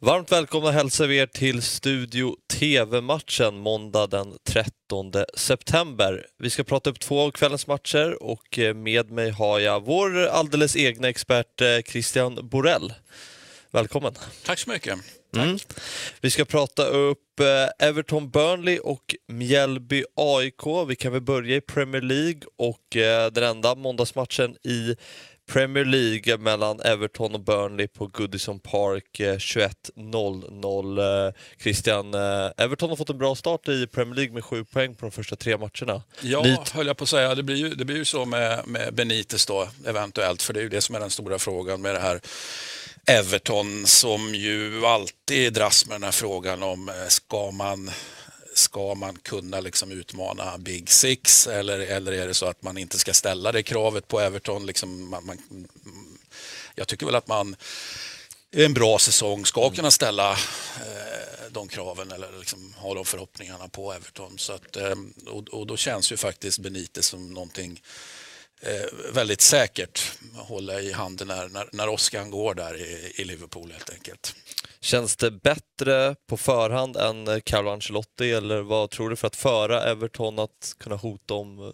Varmt välkomna hälsar vi er till Studio TV-matchen måndag den 13 september. Vi ska prata upp två av kvällens matcher och eh, med mig har jag vår alldeles egna expert eh, Christian Borell. Välkommen! Tack så mycket. Mm. Vi ska prata upp eh, Everton Burnley och Mjällby AIK. Vi kan väl börja i Premier League och den enda måndagsmatchen i Premier League mellan Everton och Burnley på Goodison Park 21.00. Eh, Christian, eh, Everton har fått en bra start i Premier League med sju poäng på de första tre matcherna. Ja, Lite... höll jag på att säga. Det blir ju, det blir ju så med, med Benitez då, eventuellt, för det är ju det som är den stora frågan med det här Everton som ju alltid dras med den här frågan om eh, ska man ska man kunna liksom utmana Big Six eller, eller är det så att man inte ska ställa det kravet på Everton? Liksom man, man, jag tycker väl att man i en bra säsong ska kunna ställa eh, de kraven eller liksom ha de förhoppningarna på Everton. Så att, eh, och, och, då känns ju faktiskt Benitez som någonting eh, väldigt säkert att hålla i handen när, när, när Oskar går där i, i Liverpool helt enkelt. Känns det bättre på förhand än Carlo Ancelotti eller vad tror du för att föra Everton att kunna hota om eh,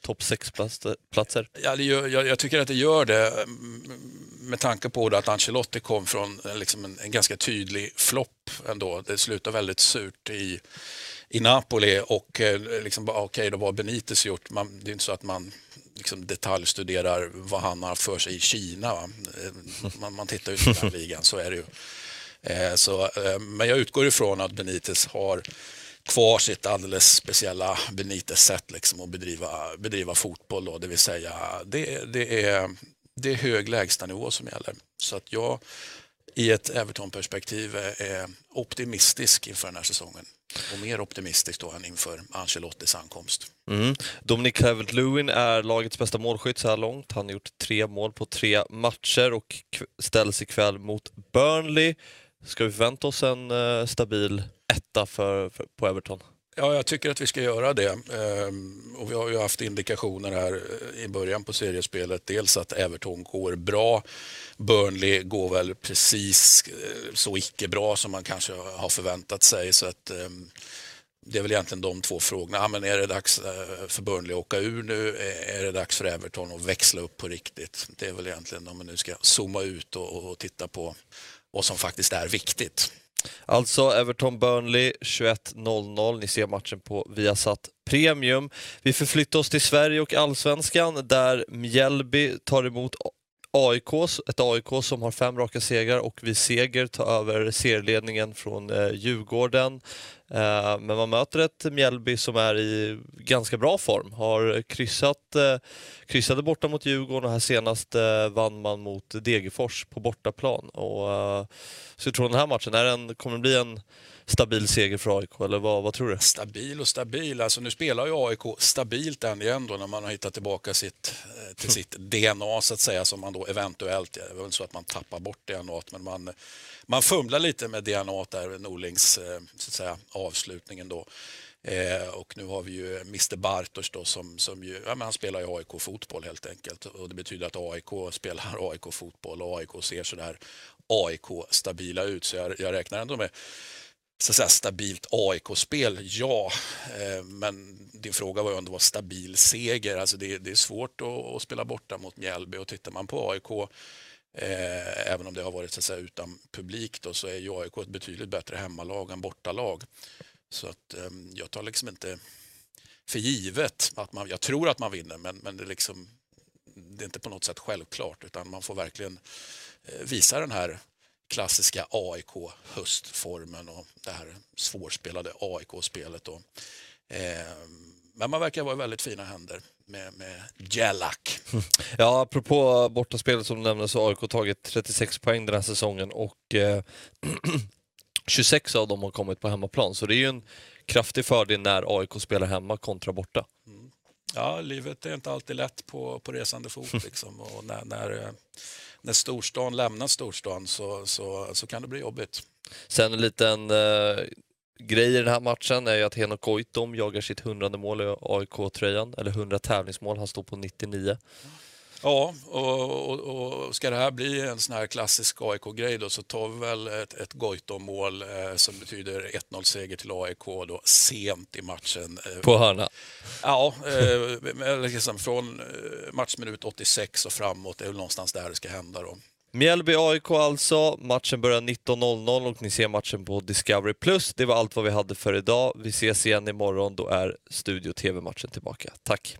topp 6-platser? Ja, jag, jag, tycker att det gör det mm, med tanke på att Ancelotti kom från eh, liksom en, en ganska tydlig flopp ändå. Det slutade väldigt surt i, i Napoli och eh, liksom, okej, okay, då var Benitez gjort. Man, det är inte så att man liksom detaljstuderar vad han har för sig i Kina. Man, man tittar ju på den ligan, så är det ju. Eh, så, eh, men jag utgår ifrån att Benitez har kvar sitt alldeles speciella Benitez-sätt liksom att bedriva, bedriva fotboll. Då, det vill säga, det, det, är, det är hög lägstanivå som gäller. Så att jag i ett Everton-perspektiv eh, är optimistisk inför den här säsongen. Och mer optimistisk då än inför Ancelottis ankomst. Mm. Dominic Calvert-Lewin är lagets bästa målskytt så här långt. Han har gjort tre mål på tre matcher och ställs ikväll mot Burnley. Ska vi förvänta oss en eh, stabil etta för, för, på Everton? Ja, jag tycker att vi ska göra det. Ehm, och vi har ju haft indikationer här eh, i början på seriespelet. Dels att Everton går bra. Burnley går väl precis eh, så icke bra som man kanske har förväntat sig. Så att, ehm, det är väl egentligen de två frågorna. Ja, men är det dags eh, för Burnley att åka ur nu? Är det dags för Everton att växla upp på riktigt? Det är väl egentligen om man nu ska zooma ut och, och titta på och som faktiskt är viktigt. Alltså Everton-Burnley 21.00. Ni ser matchen på Viasat Premium. Vi förflyttar oss till Sverige och Allsvenskan där Mjällby tar emot AIK, ett AIK som har fem raka segrar och vid seger tar över serieledningen från eh, Djurgården. Eh, men man möter ett Mjällby som är i ganska bra form, har kryssat, eh, kryssade borta mot Djurgården och här senast eh, vann man mot Degerfors på bortaplan. Och, eh, så jag tror den här matchen, är den, kommer det bli en stabil seger för AIK, eller vad, vad tror du? Stabil och stabil, alltså nu spelar ju AIK stabilt än igen då när man har hittat tillbaka sitt, eh, till sitt DNA så att säga som man då eventuellt, det är väl så att man tappar bort DNA men man, man fumlar lite med DNA där, Norlings eh, så att säga, avslutningen då. Eh, och nu har vi ju Mr Bartos då som, som ju, ja, men han spelar ju AIK-fotboll helt enkelt. Och det betyder att AIK spelar AIK-fotboll och AIK ser sådär AIK-stabila ut. Så jag, jag räknar ändå med så att säga, stabilt AIK-spel, ja. Eh, men din fråga var ju om det var stabil seger. Alltså det, det är svårt att, att, spela borta mot Mjällby och tittar man på AIK eh, även om det har varit så att säga, utan publik då, så är ju AIK ett betydligt bättre hemmalag än bortalag. Så att eh, jag tar liksom inte för givet att man, jag tror att man vinner men, men det, är liksom, det är inte på något sätt självklart utan man får verkligen eh, visa den här klassiska AIK-höstformen och det här svårspelade AIK-spelet. Eh, men man verkar vara i väldigt fina händer med, med Jellak. Ja, apropå bortaspelet som du nämnde så har AIK tagit 36 poäng den här säsongen och eh, 26 av dem har kommit på hemmaplan. Så det är ju en kraftig fördel när AIK spelar hemma kontra borta. Mm. Ja, livet är inte alltid lätt på, på resande fot. Liksom. Och när, när eh, när storstan lämnar storstan så, så, så kan det bli jobbigt. Sen en liten eh, grej i den här matchen är ju att Henok Goitom jagar sitt hundrade mål i AIK-tröjan, eller 100 tävlingsmål, han står på 99. Ja, och, och, och, ska det här bli en sån här klassisk AIK-grej då så tar vi väl ett, ett Goitom-mål eh, som betyder 1-0-seger till AIK då sent i matchen. Eh, På hörna? Ja, eh, liksom från eh, matchminut 86 och framåt. Är väl någonstans där det ska hända då. Mjällby-AIK alltså. Matchen börjar 19.00 och ni ser matchen på Discovery+. Det var allt vad vi hade för idag. Vi ses igen imorgon. Då är Studio TV-matchen tillbaka. Tack!